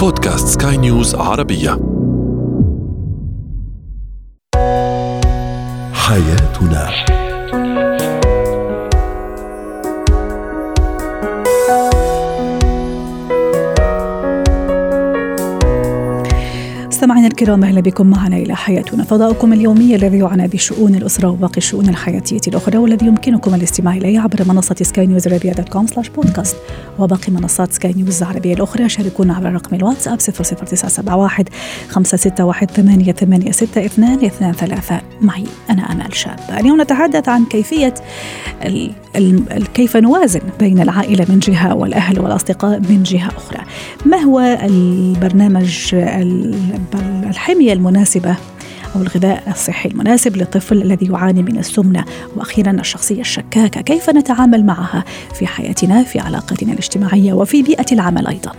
بودكاست سكاي نيوز عربية. حياتنا. مستمعينا الكرام أهلا بكم معنا إلى حياتنا. فضاؤكم اليومي الذي يعنى بشؤون الأسرة وباقي الشؤون الحياتية الأخرى والذي يمكنكم الاستماع إليه عبر منصة سكاي نيوز دوت كوم سلاش بودكاست وباقي منصات سكاي نيوز العربية الأخرى. شاركونا عبر رقم الواتساب 00971 561 8862 23 معي أنا آمال شاب. اليوم نتحدث عن كيفية ال كيف نوازن بين العائلة من جهة والأهل والأصدقاء من جهة أخرى. ما هو البرنامج الحمية المناسبة أو الغذاء الصحي المناسب للطفل الذي يعاني من السمنة. وأخيرا الشخصية الشكاكة كيف نتعامل معها في حياتنا في علاقتنا الاجتماعية وفي بيئة العمل أيضا؟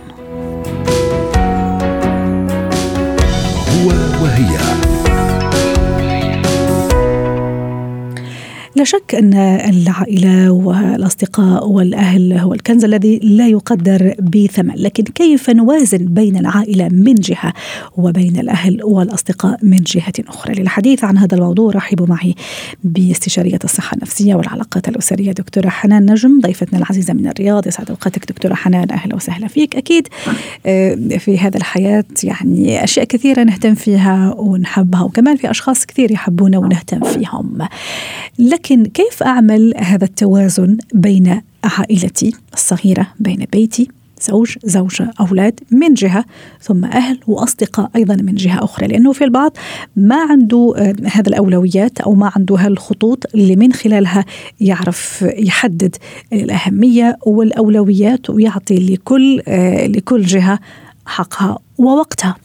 هو وهي. لا شك أن العائلة والأصدقاء والأهل هو الكنز الذي لا يقدر بثمن، لكن كيف نوازن بين العائلة من جهة وبين الأهل والأصدقاء من جهة أخرى؟ للحديث عن هذا الموضوع رحبوا معي باستشارية الصحة النفسية والعلاقات الأسرية دكتورة حنان نجم ضيفتنا العزيزة من الرياض، يسعد أوقاتك دكتورة حنان أهلا وسهلا فيك، أكيد آه، في هذا الحياة يعني أشياء كثيرة نهتم فيها ونحبها وكمان في أشخاص كثير يحبونا ونهتم فيهم. لكن لكن كيف أعمل هذا التوازن بين عائلتي الصغيرة بين بيتي زوج زوجة أولاد من جهة ثم أهل وأصدقاء أيضا من جهة أخرى؟ لأنه في البعض ما عنده آه، هذا الأولويات أو ما عنده هالخطوط اللي من خلالها يعرف يحدد الأهمية والأولويات ويعطي لكل آه، لكل جهة حقها ووقتها.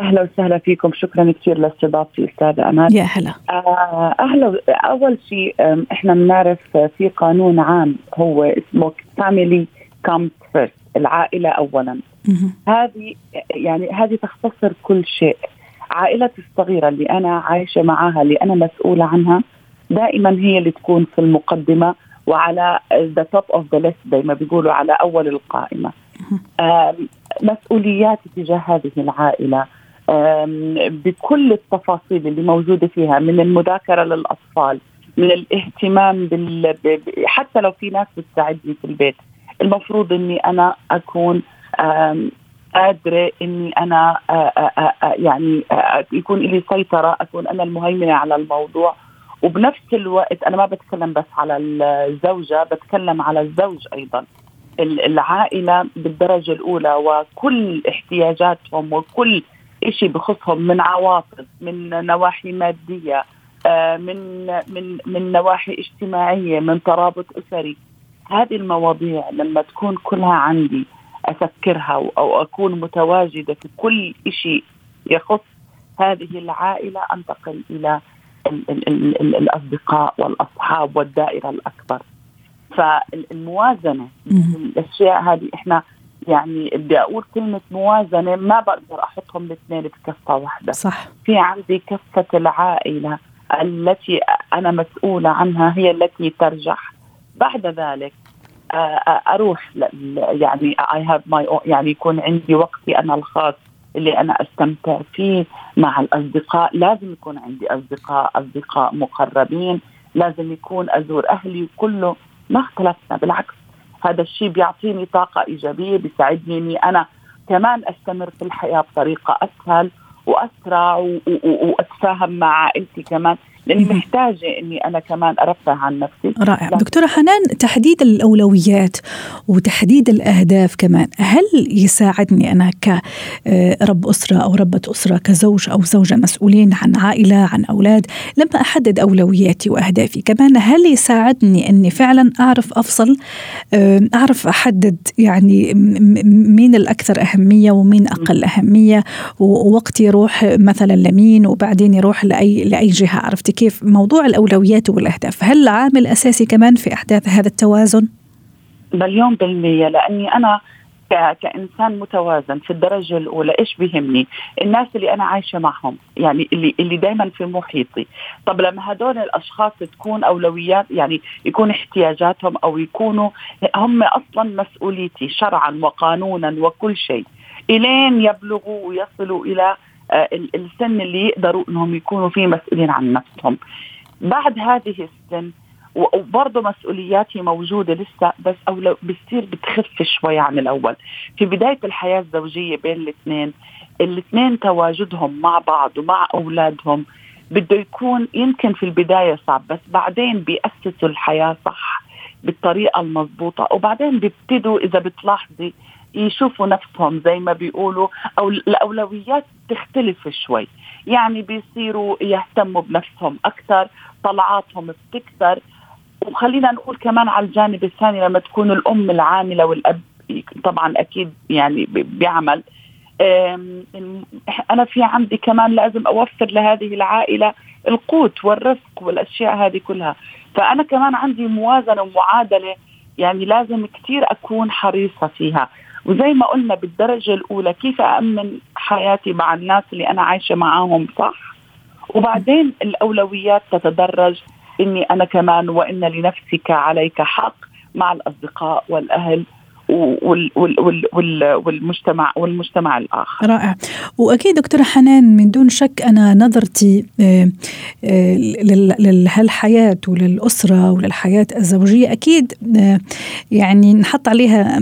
أهلا وسهلا فيكم. شكرا كثير لاستضافتي استاذه أمال. يا هلا. آه أهلا أول شيء إحنا بنعرف في قانون عام هو اسمه family comes first العائلة اولا. هذه يعني هذه تختصر كل شيء. عائلتي الصغيرة اللي أنا عايشة معها اللي أنا مسؤولة عنها دائما هي اللي تكون في المقدمة وعلى the top of the list زي ما بيقولوا على أول القائمة. مسؤولياتي تجاه هذه العائلة. بكل التفاصيل اللي موجودة فيها من المذاكرة للأطفال من الاهتمام بال... حتى لو في ناس بتساعدني في البيت. المفروض إني أنا أكون قادرة إني أنا يعني يكون لي سيطرة أكون أنا المهيمنة على الموضوع. وبنفس الوقت أنا ما بتكلم بس على الزوجة بتكلم على الزوج أيضا. العائلة بالدرجة الأولى وكل احتياجاتهم وكل شيء بخصهم من عواطف من نواحي مادية آه، من من من نواحي اجتماعية من ترابط أسري. هذه المواضيع لما تكون كلها عندي أفكرها أو أكون متواجدة في كل شيء يخص هذه العائلة أنتقل إلى ال ال ال الأصدقاء والأصحاب والدائرة الأكبر. فالموازنه الأشياء هذه إحنا يعني بدي أقول كلمة موازنة ما بقدر أحطهم الاثنين بكفه واحدة. صح. في عندي كفة العائلة التي أنا مسؤولة عنها هي التي ترجح بعد ذلك آه، آه، أروح يعني I have my يعني يكون عندي وقتي أنا الخاص اللي أنا أستمتع فيه مع الأصدقاء. لازم يكون عندي أصدقاء أصدقاء مقربين. لازم يكون أزور أهلي. كله ما اختلفنا بالعكس. هذا الشيء بيعطيني طاقة إيجابية بيساعدني إني أنا كمان أستمر في الحياة بطريقة أسهل وأسرع وأتفاهم مع عائلتي كمان. لأني محتاجة إني أنا كمان أرفه عن نفسي. رائع. دكتورة حنان تحديد الأولويات وتحديد الأهداف كمان هل يساعدني أنا كرب أسرة أو ربة أسرة كزوج أو زوجة مسؤولين عن عائلة عن أولاد لما أحدد أولوياتي وأهدافي كمان هل يساعدني إني فعلا أعرف أفصل أعرف أحدد يعني مين الأكثر أهمية ومين أقل أهمية ووقتي يروح مثلا لمين وبعدين يروح لاي لأي جهة عرفت كيف موضوع الأولويات والأهداف هل عامل أساسي كمان في إحداث هذا التوازن؟ مليون بالمية لأني أنا كإنسان متوازن في الدرجة الأولى إيش بيهمني؟ الناس اللي أنا عايشة معهم يعني اللي اللي دائما في محيطي، طب لما هدول الأشخاص تكون أولويات يعني يكون احتياجاتهم أو يكونوا هم أصلا مسؤوليتي شرعا وقانونا وكل شيء إلين يبلغوا ويصلوا إلى السن اللي يقدروا إنهم يكونوا فيه مسؤولين عن نفسهم. بعد هذه السن وبرضه مسؤولياتي موجودة لسه بس أو لو بتصير بتخف شوي عن الأول في بداية الحياة الزوجية بين الاثنين الاثنين تواجدهم مع بعض ومع أولادهم بده يكون يمكن في البداية صعب بس بعدين بيأسسوا الحياة صح بالطريقة المضبوطة وبعدين بيبتدوا إذا بتلاحظي يشوفوا نفسهم زي ما بيقولوا أو الأولويات تختلف شوي. يعني بيصيروا يهتموا بنفسهم أكثر طلعاتهم بتكثر. وخلينا نقول كمان على الجانب الثاني لما تكون الأم العاملة والأب طبعا أكيد يعني بيعمل. أنا في عندي كمان لازم أوفر لهذه العائلة القوت والرزق والأشياء هذه كلها. فأنا كمان عندي موازنة ومعادلة يعني لازم كثير أكون حريصة فيها. وزي ما قلنا بالدرجة الأولى كيف امن حياتي مع الناس اللي أنا عايشة معاهم صح؟ وبعدين الأولويات تتدرج إني أنا كمان وإن لنفسك عليك حق مع الأصدقاء والأهل. وال وال وال والمجتمع والمجتمع الآخر. رائع وأكيد دكتورة حنان من دون شك أنا نظرتي آه، آه، لهالحياة وللأسرة وللحياة الزوجية أكيد آه، يعني نحط عليها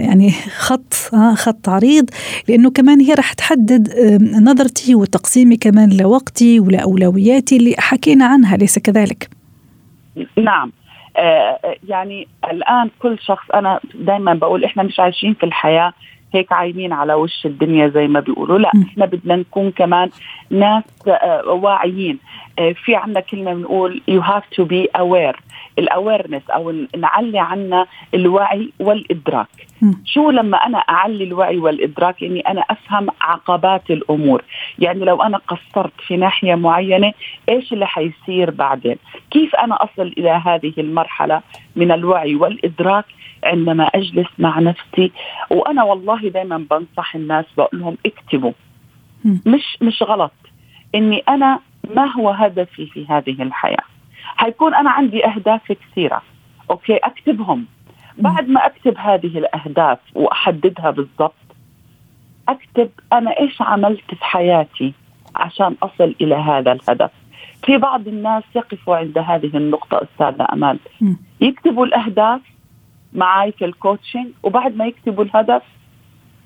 يعني خط خط عريض لأنه كمان هي راح تحدد نظرتي وتقسيمي كمان لوقتي ولأولوياتي اللي حكينا عنها ليس كذلك؟ نعم يعني الآن كل شخص أنا دائما بقول إحنا مش عايشين في الحياة هيك عايمين على وش الدنيا زي ما بيقولوا. لا إحنا بدنا نكون كمان ناس آه واعيين. آه في عندنا كلمة بنقول you have to be aware. الاويرنس أو نعلي عنا الوعي والإدراك. شو لما أنا أعلي الوعي والإدراك؟ اني أنا أفهم عقبات الأمور. يعني لو أنا قصرت في ناحية معينة إيش اللي حيصير بعدين؟ كيف أنا أصل إلى هذه المرحلة من الوعي والإدراك عندما أجلس مع نفسي؟ وأنا والله دائما بنصح الناس بقول لهم اكتبوا. مش مش غلط. إني أنا ما هو هدفي في هذه الحياة؟ حيكون أنا عندي أهداف كثيرة. أوكي أكتبهم. بعد ما أكتب هذه الأهداف وأحددها بالضبط أكتب أنا إيش عملت في حياتي عشان أصل إلى هذا الهدف. في بعض الناس يقفوا عند هذه النقطة أستاذة أمال. يكتبوا الأهداف معي في الكوتشنج وبعد ما يكتبوا الهدف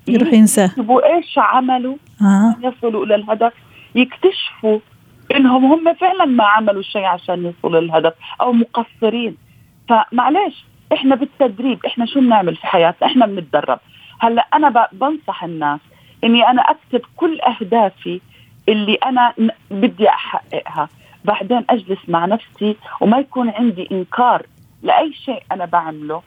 يروح ينسى. يكتبوا إيش عملوا آه. يصلوا إلى الهدف. يكتشفوا إنهم هم فعلا ما عملوا شيء عشان يوصلوا للهدف أو مقصرين. فمعلش إحنا بالتدريب إحنا شو بنعمل في حياتنا؟ إحنا بنتدرب. هلأ أنا بنصح الناس إني أنا أكتب كل أهدافي اللي أنا بدي أحققها. بعدين أجلس مع نفسي وما يكون عندي إنكار لأي شيء أنا بعمله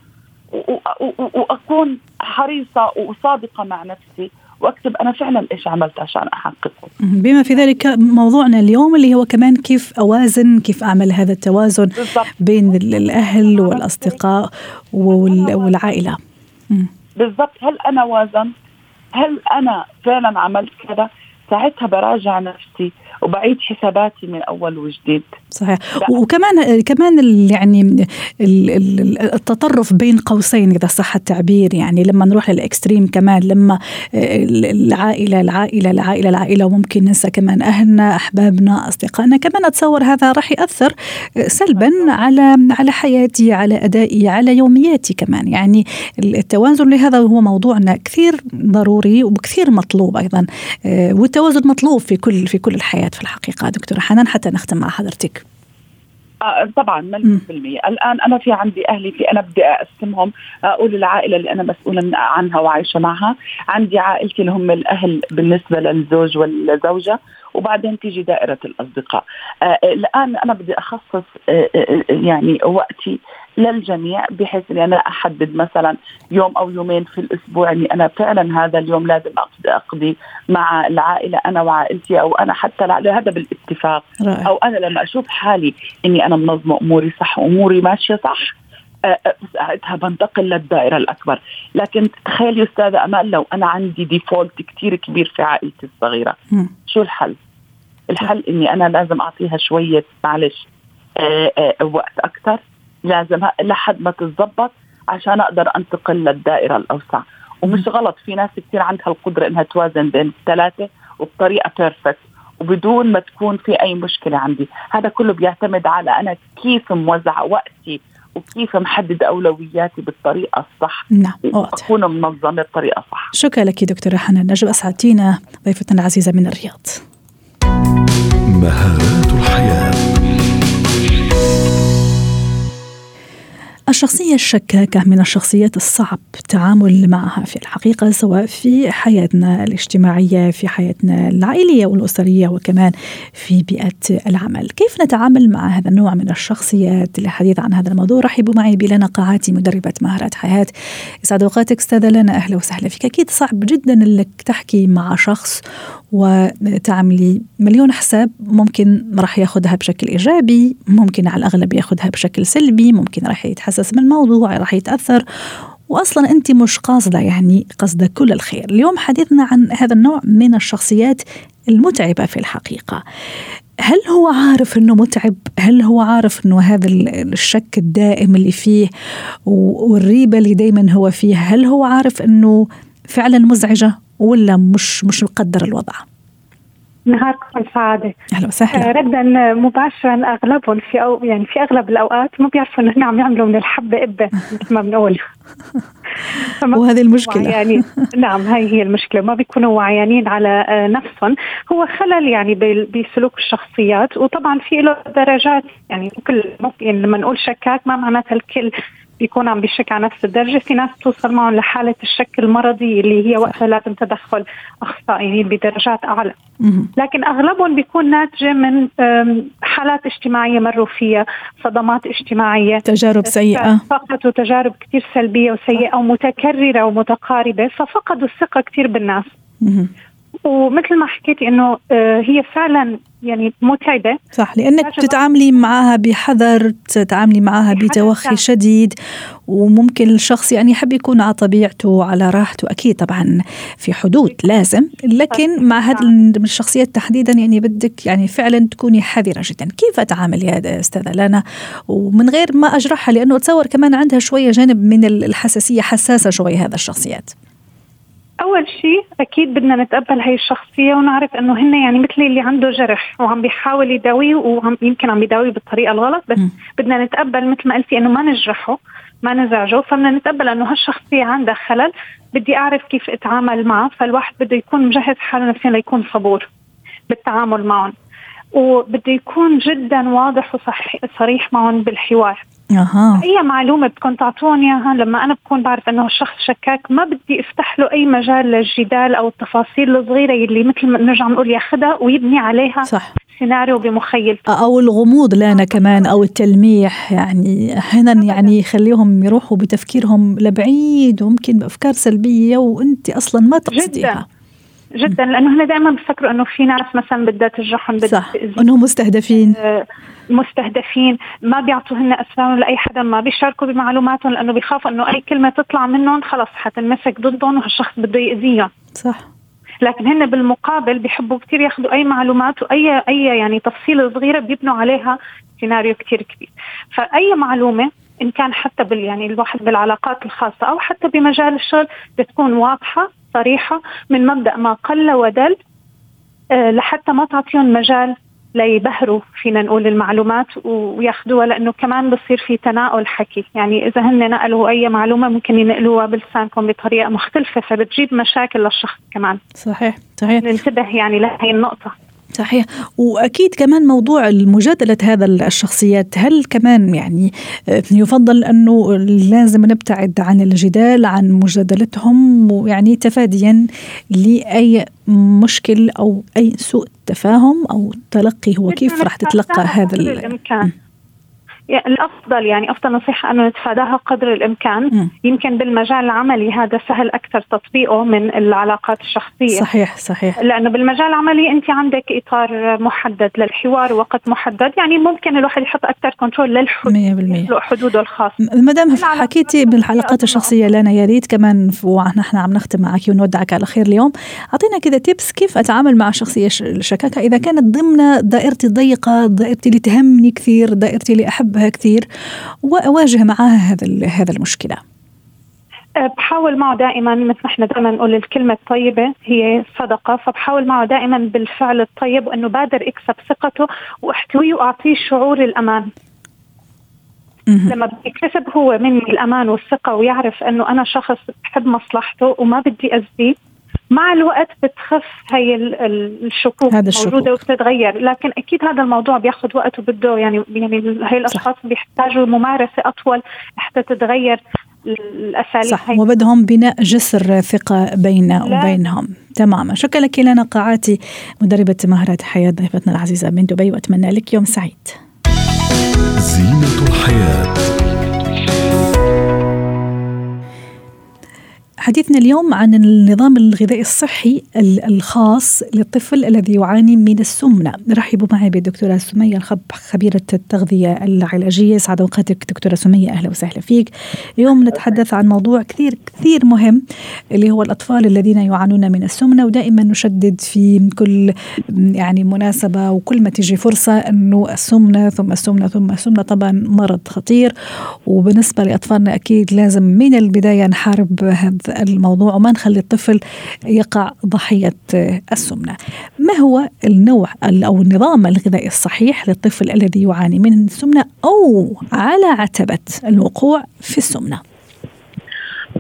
وأكون حريصة وصادقة مع نفسي وأكتب أنا فعلا إيش عملت عشان أحققه. بما في ذلك موضوعنا اليوم اللي هو كمان كيف أوازن كيف أعمل هذا التوازن بالضبط. بين الأهل والأصدقاء والعائلة. بالضبط هل أنا وازنت؟ هل أنا فعلا عملت كذا؟ ساعتها براجع نفسي وبعيد حساباتي من أول وجديد. صحيح. وكمان كمان يعني التطرف بين قوسين إذا صح التعبير يعني لما نروح للإكستريم كمان لما العائلة العائلة العائلة العائلة وممكن ننسى كمان أهلنا أحبابنا أصدقائنا. كمان أتصور هذا راح يأثر سلبا على على حياتي على أدائي على يومياتي كمان. يعني التوازن لهذا هو موضوعنا كثير ضروري وكثير مطلوب أيضا والتوازن مطلوب في كل في كل الحياة. الحياة في الحقيقة دكتورة حنان حتى نختم مع حضرتك آه طبعا مليون بالمية الآن أنا في عندي أهلي في أنا بدي أقسمهم. أقول العائلة اللي أنا مسؤولة عنها وعايشة معها. عندي عائلتي اللي هم الأهل بالنسبة للزوج والزوجة. وبعدين تيجي دائرة الأصدقاء. آه الآن أنا بدي أخصص آه, آه، يعني وقتي للجميع بحيث اني أنا أحدد مثلا يوم أو يومين في الأسبوع أني أنا فعلا هذا اليوم لازم اقضي مع العائلة أنا وعائلتي أو أنا حتى هذا بالاتفاق. أو أنا لما أشوف حالي أني أنا منظمة أموري صح أموري ماشية صح ساعتها بنتقل للدائرة الأكبر لكن تخيلي أستاذة أمال لو أنا عندي ديفولت كتير كبير في عائلتي الصغيرة م. شو الحل؟ الحل إني أنا لازم أعطيها شوية معلش آه آه وقت أكثر لازم لحد ما تتظبط عشان أقدر أنتقل للدائرة الأوسع. ومش غلط في ناس كثير عندها القدرة إنها توازن بين الثلاثة وبطريقة بيرفكت وبدون ما تكون في أي مشكلة عندي. هذا كله بيعتمد على أنا كيف موزعة وقتي وكيف محدد أولوياتي بالطريقة الصح. نعم وأكون منظمه بطريقه صح شكرا لك دكتورة حنان. نجم أسعدتينا ضيفتنا العزيزة من الرياض. مهارات الحياة. الشخصية الشكاكة من الشخصيات الصعب التعامل معها في الحقيقة سواء في حياتنا الاجتماعية في حياتنا العائلية والأسرية وكمان في بيئة العمل. كيف نتعامل مع هذا النوع من الشخصيات للحديث عن هذا الموضوع؟ رحبوا معي بلنا قاعاتي مدربة مهارات حياة. يسعد أوقاتك أستاذة لنا أهلا وسهلا فيك. أكيد صعب جدا أنك تحكي مع شخص وتعملي مليون حساب ممكن راح ياخذها بشكل إيجابي ممكن على الأغلب ياخذها بشكل سلبي ممكن راح يتحسس من الموضوع راح يتأثر. واصلا أنت مش قاصدة يعني قصده كل الخير. اليوم حديثنا عن هذا النوع من الشخصيات المتعبة في الحقيقة. هل هو عارف إنه متعب؟ هل هو عارف إنه هذا الشك الدائم اللي فيه والريبة اللي دائما هو فيها، هل هو عارف إنه فعلا مزعجة؟ ولا مش مش مقدر الوضع؟ نهاركم سعادة أهلا وسهلا. آه، ردا مباشرا أغلبهم في أو يعني في أغلب الأوقات ما بيعرفوا إنه عم يعملوا من الحبة إبة مثل ما بنقول. وهذه المشكلة. يعني نعم هاي هي المشكلة. ما بيكونوا وعيانين على آه، نفسهم. هو خلل يعني بسلوك الشخصيات وطبعا في له درجات يعني كل يعني لما نقول شكاك ما معناتها الكل بيكون عم بيشك على نفس الدرجة. في ناس توصل معهم لحالة الشك المرضي اللي هي وقتها لازم تدخل أخصائيين بدرجات أعلى. لكن أغلبهم بيكون ناتجة من حالات اجتماعية مروا فيها صدمات اجتماعية. تجارب سيئة. فقدوا تجارب كثير سلبية وسيئة ومتكررة ومتقاربة ففقدوا الثقة كثير بالناس. ومثل ما حكيتي إنه آه، هي فعلا يعني متعبه صح لأنك تتعاملي معها بحذر تتعاملي معها بتوخي شديد وممكن الشخص يعني يحب يكون على طبيعته على راحته. أكيد طبعا في حدود لازم لكن مع هذه الشخصيات تحديدا يعني بدك يعني فعلا تكوني حذرة جدا. كيف أتعامل يا أستاذة لانا؟ ومن غير ما أجرحها لأنه أتصور كمان عندها شوية جانب من الحساسية حساسة شوي هذا الشخصيات. أول شيء أكيد بدنا نتقبل هاي الشخصية ونعرف إنه هن يعني مثل اللي عنده جرح وعم بيحاول يداويه وعم يمكن عم بيداويه بالطريقة الغلط بس م. بدنا نتقبل مثل ما قلتي إنه ما نجرحه ما نزعجه فبدنا نتقبل إنه هالشخصية عندها خلل بدي أعرف كيف أتعامل معه فالواحد بده يكون مجهز حاله نفسيا ليكون صبور بالتعامل معهم وبده يكون جدا واضح وصريح معهم بالحوار أها. اي معلومة بدكم تعطوني إياها لما أنا بكون بعرف إنه الشخص شكاك ما بدي أفتح له أي مجال للجدال أو التفاصيل الصغيرة اللي مثل ما نرجع نقول ياخذها ويبني عليها صح. سيناريو بمخيلته أو الغموض لنا كمان أو التلميح يعني أحيانا يعني يخليهم يروحوا بتفكيرهم لبعيد وممكن بأفكار سلبية وأنت أصلا ما تقصديها. جدا. جدا لأنه هن دائما بفكروا إنه في ناس مثلا بدها تجرحهم بدها صح إنهم مستهدفين. آه مستهدفين ما بيعطوهن اسرارهم لأي حدا ما بيشاركوا بمعلوماتهم لأنه بيخافوا إنه أي كلمة تطلع منهم خلص حتنمسك ضدهم وهالشخص بده ياذيهم صح. لكن هن بالمقابل بيحبوا كثير ياخذوا أي معلومات وأي أي يعني تفصيلة صغيرة بيبنوا عليها سيناريو كثير كبير. فأي معلومة إن كان حتى بال يعني الواحد بالعلاقات الخاصة أو حتى بمجال الشغل بتكون واضحة صريحة من مبدأ ما قل ودل أه لحتى ما تعطيهم مجال ليبهروا فينا نقول المعلومات وياخذوها لأنه كمان بصير في تناول حكي. يعني إذا هن نقلوا أي معلومة ممكن ينقلوها بلسانكم بطريقة مختلفة فبتجيب مشاكل للشخص كمان. صحيح صحيح. ننتبه يعني لهي النقطة. صحيح. وأكيد كمان موضوع مجادله هذا الشخصيات هل كمان يعني يفضل أنه لازم نبتعد عن الجدال عن مجادلتهم ويعني تفاديا لأي مشكل أو أي سوء تفاهم أو تلقي هو كيف راح تتلقى هذا الامكان الأفضل يعني أفضل نصيحة أنه نتفاداها قدر الإمكان. م. يمكن بالمجال العملي هذا سهل أكثر تطبيقه من العلاقات الشخصية. صحيح صحيح. لأنه بالمجال العملي أنت عندك إطار محدد للحوار وقت محدد. يعني ممكن الواحد يحط أكثر كنترول للحدود حدوده الخاصه ما دام حكيتي بالحلقات الشخصية لنا يا ريت. كمان ونحن عم نختم معك ونودعك على خير اليوم. أعطينا كذا tips كيف أتعامل مع شخصية الشكاكه إذا كانت ضمن دائرتي الضيقة دائرتي اللي تهمني كثير دائرتي اللي احبها كثير واواجه معها هذا هذا المشكلة. أه، بحاول معه دائما مثل ما إحنا دائما نقول الكلمة الطيبة هي صدقة. فبحاول معه دائما بالفعل الطيب وإنه بادر اكسب ثقته وأحتويه وأعطيه شعور الأمان. لما بيكتسب هو مني الأمان والثقة ويعرف إنه أنا شخص بحب مصلحته وما بدي اذيه مع الوقت بتخف هي الشكوك هذا الشكوك. موجودة وبتتغير. لكن أكيد هذا الموضوع بياخذ وقت وبده يعني يعني هي الأشخاص بيحتاجوا ممارسة أطول حتى تتغير الأساليب صح. هي. وبدهم بناء جسر ثقه بيننا وبينهم. تماما. شكرا لك لنا قاعاتي مدربة مهارات حياه ضيفتنا العزيزة من دبي وأتمنى لك يوم سعيد. زينة الحياة. حديثنا اليوم عن النظام الغذائي الصحي الخاص للطفل الذي يعاني من السمنة. رحبوا معي بالدكتورة سمية الخب خبيرة التغذية العلاجية. سعد أوقاتك دكتورة سمية. أهلا وسهلا فيك. اليوم نتحدث عن موضوع كثير كثير مهم اللي هو الأطفال الذين يعانون من السمنة. ودائما نشدد في كل يعني مناسبة وكل ما تجي فرصة أنه السمنة ثم السمنة ثم السمنة. طبعا مرض خطير. وبالنسبة لأطفالنا أكيد لازم من البداية نحارب هذا الموضوع وما نخلي الطفل يقع ضحية السمنة. ما هو النوع أو النظام الغذائي الصحيح للطفل الذي يعاني من السمنة أو على عتبة الوقوع في السمنة؟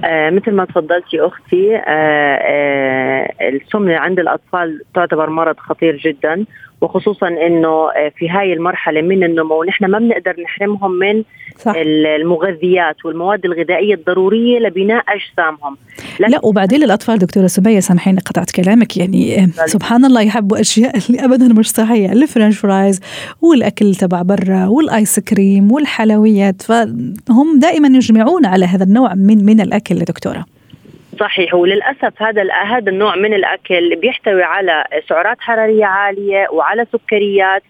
آه مثل ما تفضلتي أختي آه آه السمنة عند الأطفال تعتبر مرض خطير جدا. وخصوصا إنه آه، في هاي المرحلة من النمو نحن ما بنقدر نحرمهم من صح. المغذيات والمواد الغذائية الضرورية لبناء أجسامهم. لا وبعدين الاطفال دكتورة سبية سامحيني قطعت كلامك. يعني آه، سبحان الله يحبوا أشياء اللي ابدا مش صحية. الفرنش فرايز والأكل تبع برا والآيس كريم والحلويات. فهم دائما يجمعون على هذا النوع من من الأكل دكتورة. صحيح. وللأسف هذا هذا النوع من الأكل بيحتوي على سعرات حرارية عالية وعلى سكريات.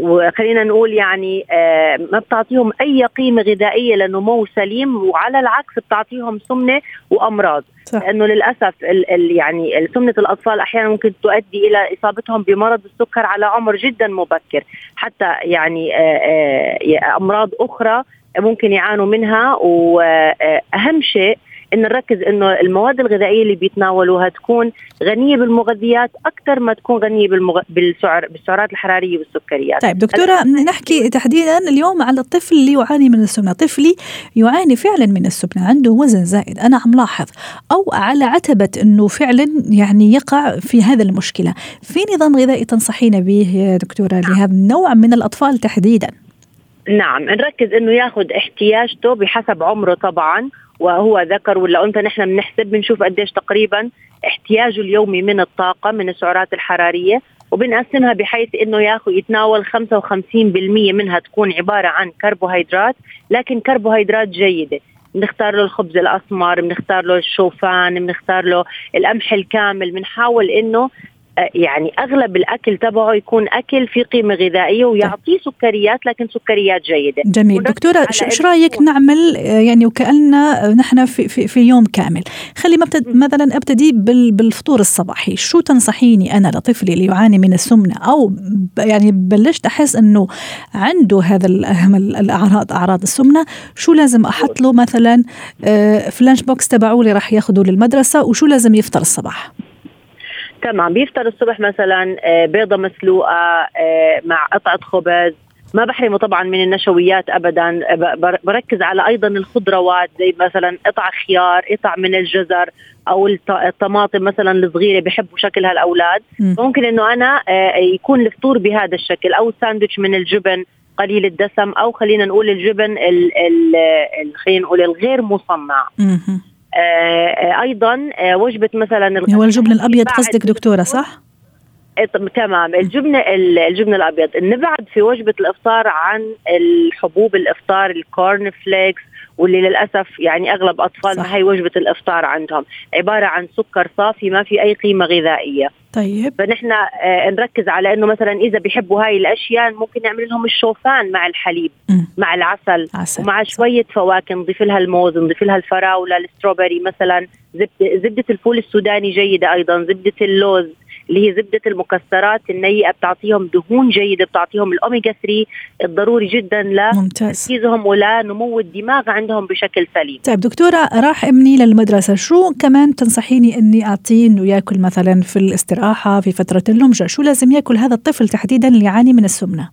وخلينا نقول يعني آه، ما بتعطيهم أي قيمة غذائية لنمو سليم وعلى العكس بتعطيهم سمنة وأمراض. صح. لأنه للأسف ال ال يعني سمنة الأطفال أحيانا ممكن تؤدي إلى إصابتهم بمرض السكر على عمر جدا مبكر. حتى يعني آه، آه، أمراض أخرى ممكن يعانوا منها. وأهم شيء إن نركز إنه المواد الغذائية اللي بيتناولوها تكون غنية بالمغذيات أكثر ما تكون غنية بالمغ... بالسعر بالسعرات الحرارية والسكريات. طيب دكتورة نحكي تحديدا اليوم على الطفل اللي يعاني من السمنة. طفلي يعاني فعلا من السمنة عنده وزن زائد أنا عم لاحظ أو على عتبة إنه فعلا يعني يقع في هذا المشكلة. في نظام غذائي تنصحينا به يا دكتورة لهذا النوع من الأطفال تحديدا؟ نعم نركز إنه ياخذ احتياجته بحسب عمره طبعا. وهو ذكر ولا أنثى نحن بنحسب بنشوف قديش تقريبا احتياجه اليومي من الطاقة من السعرات الحرارية وبنقسمها بحيث إنه ياخذ يتناول 55% منها تكون عبارة عن كربوهيدرات لكن كربوهيدرات جيدة. بنختار له الخبز الأسمر بنختار له الشوفان بنختار له القمح الكامل بنحاول إنه يعني أغلب الأكل تبعه يكون أكل في قيمة غذائية ويعطيه سكريات لكن سكريات جيدة. جميل. دكتورة إيش رأيك نعمل يعني وكأننا نحن في, في, في يوم كامل. خلي مثلا أبتدي بالفطور الصباحي. شو تنصحيني أنا لطفلي اللي يعاني من السمنة؟ أو يعني بلشت أحس إنه عنده هذا الأعراض أعراض السمنة. شو لازم أحط له مثلا آه، في ال lunch box تبعه اللي راح ياخذه للمدرسة وشو لازم يفطر الصباح؟ تمام بيفطر الصبح مثلا آه، بيضة مسلوقة آه، مع قطعة خبز. ما بحرمه طبعا من النشويات ابدا. بركز على أيضا الخضروات زي مثلا قطع خيار قطع من الجزر أو الطماطم مثلا الصغيرة بحبوا شكلها الاولاد ممكن إنه أنا آه، يكون الفطور بهذا الشكل أو ساندويتش من الجبن قليل الدسم أو خلينا نقول الجبن خلينا نقول الغير مصنع. آه، أيضا آه، وجبة مثلا هو الجبن الأبيض قصدك دكتورة صح؟ تمام. الجبنه الجبنه الأبيض. نبعد في وجبة الإفطار عن الحبوب الإفطار ال cornflakes واللي للأسف يعني أغلب أطفالنا هي وجبة الإفطار عندهم. عبارة عن سكر صافي ما في أي قيمة غذائية. طيب فنحن آه نركز على إنه مثلا إذا بيحبوا هاي الأشياء ممكن نعمل لهم الشوفان مع الحليب م. مع العسل عسل. ومع شوية فواكه نضيف لها الموز نضيف لها الفراولة ال strawberry مثلا زبدة زبدة الفول السوداني جيدة أيضا زبدة اللوز اللي هي زبدة المكسرات النيئه بتعطيهم دهون جيدة بتعطيهم الاوميجا 3 الضروري جدا لتركيزهم ولنمو الدماغ عندهم بشكل سليم. طيب دكتورة راح ابني للمدرسة شو كمان تنصحيني إني أعطيه إنه يأكل مثلا في الاستراحة في فترة اللمجة؟ شو لازم يأكل هذا الطفل تحديدا اللي يعاني من السمنة؟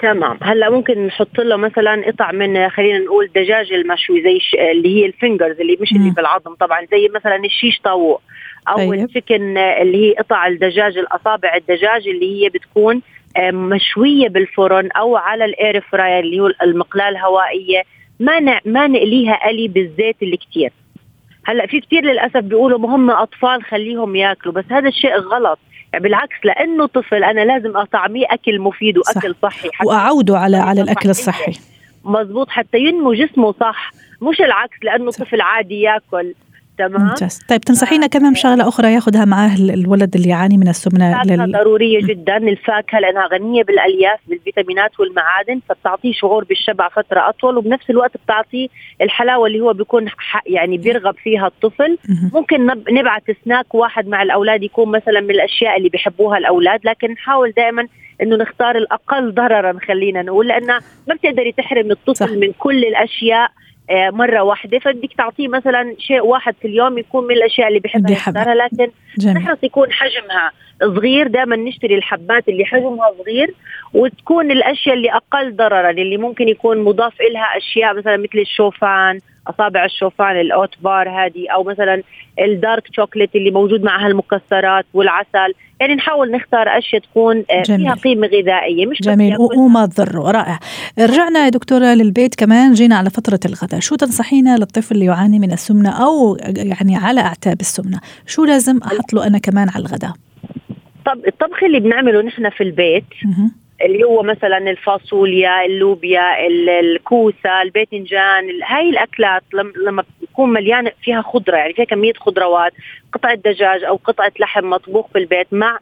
تمام. هلأ ممكن نحط له مثلا قطع من خلينا نقول دجاج المشوي زي اللي هي ال fingers اللي مش اللي بالعظم طبعا زي مثلا الشيش طاووق. أو طيب. ال chicken اللي هي قطع الدجاج الأصابع الدجاج اللي هي بتكون مشوية بالفرن أو على ال air fryer اللي هو المقلاة الهوائية. ما ما نقليها قلي بالزيت اللي كتير. هلأ في كثير للأسف بيقولوا مهم أطفال خليهم ياكلوا بس هذا الشيء غلط. يعني بالعكس لأنه طفل أنا لازم أطعميه أكل مفيد وأكل صح. صحي حتى وأعوده على على الأكل الصحي. مزبوط حتى ينمو جسمه صح. مش العكس لأنه صح. طفل عادي ياكل. تمام؟ ممتاز. طيب تنصحينا كمان بشغله أخرى يأخذها معاه الولد اللي يعاني من السمنة لل... ضرورية جدا. الفاكهة لأنها غنية بالألياف بالفيتامينات والمعادن فبتعطيه شعور بالشبع فترة أطول وبنفس الوقت بتعطيه الحلاوة اللي هو بيكون يعني بيرغب فيها الطفل. ممكن نبعث سناك واحد مع الأولاد يكون مثلا من الأشياء اللي بيحبوها الأولاد لكن نحاول دائما إنه نختار الأقل ضررا خلينا نقول لأنه ما بتقدري تحرم الطفل صح. من كل الأشياء. آه، مرة واحدة. فبدك تعطيه مثلا شيء واحد في اليوم يكون من الأشياء اللي بيحبها يختارها لكن نحرص يكون حجمها صغير. دائما نشتري الحبات اللي حجمها صغير وتكون الأشياء اللي أقل ضررا اللي ممكن يكون مضاف لها أشياء مثلا مثل الشوفان أصابع الشوفان الأوت بار هذه أو مثلا الدارك شوكليت اللي موجود معها المكسرات والعسل. يعني نحاول نختار أشياء تكون آه، جميل. فيها قيمة غذائية مش جميل. وما تضر رائع. رجعنا يا دكتورة للبيت كمان. جينا على فترة الغداء. شو تنصحينا للطفل اللي يعاني من السمنة أو يعني على أعتاب السمنة؟ شو لازم أحط له أنا كمان على الغداء؟ طب الطبخ اللي بنعمله نحن في البيت اللي هو مثلا الفاصوليا اللوبيا الكوسة الباذنجان هاي الأكلات لما تكون مليانة فيها خضرة يعني فيها كمية خضروات قطعة دجاج أو قطعة لحم مطبوخ في البيت مع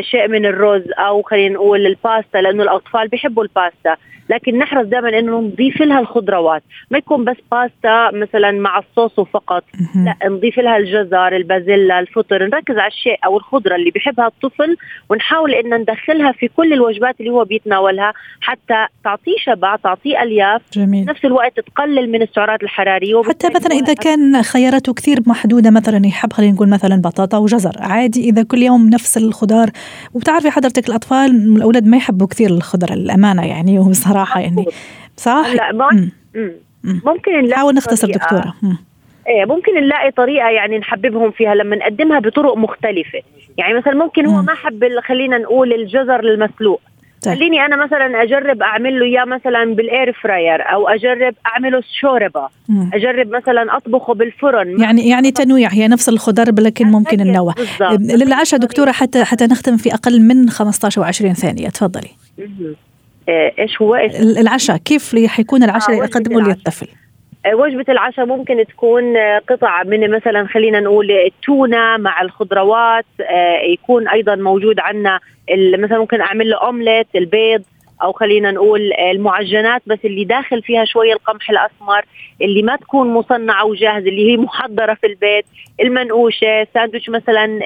شيء من الرز أو خلينا نقول الباستا لأنه الأطفال بيحبوا الباستا. لكن نحرص دائما إنه نضيف لها الخضروات. ما يكون بس باستا مثلا مع الصوص فقط لا نضيف لها الجزر البازيلا الفطر نركز على الشيء أو الخضرة اللي بيحبها الطفل ونحاول إن ندخلها في كل الوجبات اللي هو بيتناولها حتى تعطيه شبع تعطيه ألياف. جميل. نفس الوقت تقلل من السعرات الحرارية. حتى مثلا إذا كان خياراته كثير محدودة مثلا يحب خلينا نقول مثلا بطاطا وجزر عادي إذا كل يوم نفس الخضار وبتعرفي حضرتك الأطفال الأولاد ما يحبوا كثير الخضر الأمانة يعني وبصراحه يعني. صح؟ لا ما ممكن نلاقي نحاول نختصر دكتورة. إيه ممكن نلاقي طريقة يعني نحببهم فيها لما نقدمها بطرق مختلفة. يعني مثلا ممكن هو ما حب خلينا نقول الجزر المسلوق. طيب. خليني أنا مثلا أجرب أعمل له إياه مثلا بالاير فراير أو أجرب اعمله شوربة. مم. أجرب مثلا أطبخه بالفرن. يعني يعني تنويع هي نفس الخضار لكن ممكن ننوع للعشاء دكتورة حتى حتى نختم في أقل من 15 و 20 ثانية. تفضلي. إيش هو العشاء كيف حيكون العشاء اللي يقدمه للطفل آه، وجبة العشاء ممكن تكون آه، قطع من مثلا خلينا نقول التونة مع الخضروات آه، يكون أيضا موجود عندنا مثلا ممكن أعمل له أومليت البيض أو خلينا نقول المعجنات بس اللي داخل فيها شوية القمح الأسمر اللي ما تكون مصنعه وجاهزه اللي هي محضرة في البيت المنقوشة ساندويتش مثلا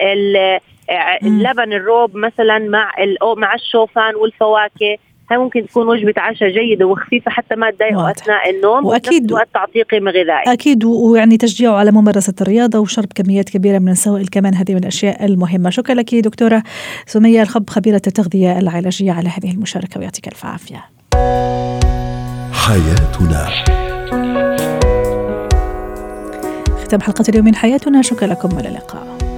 اللبن الروب مثلا مع مع الشوفان والفواكه. هاي ممكن تكون وجبة عشاء جيدة وخفيفة حتى ما تضايقوا أثناء النوم وأكيد. وقت تعطيه قيمه غذائيه أكيد ويعني تشجيعه على ممارسة الرياضة وشرب كميات كبيرة من السوائل كمان هذه من الأشياء المهمة. شكرا لك دكتورة سمية الخب خبيرة التغذية العلاجية على هذه المشاركة ويعطيك ألف عافية. حياتنا. ختام حلقة اليوم من حياتنا. شكرا لكم والى اللقاء.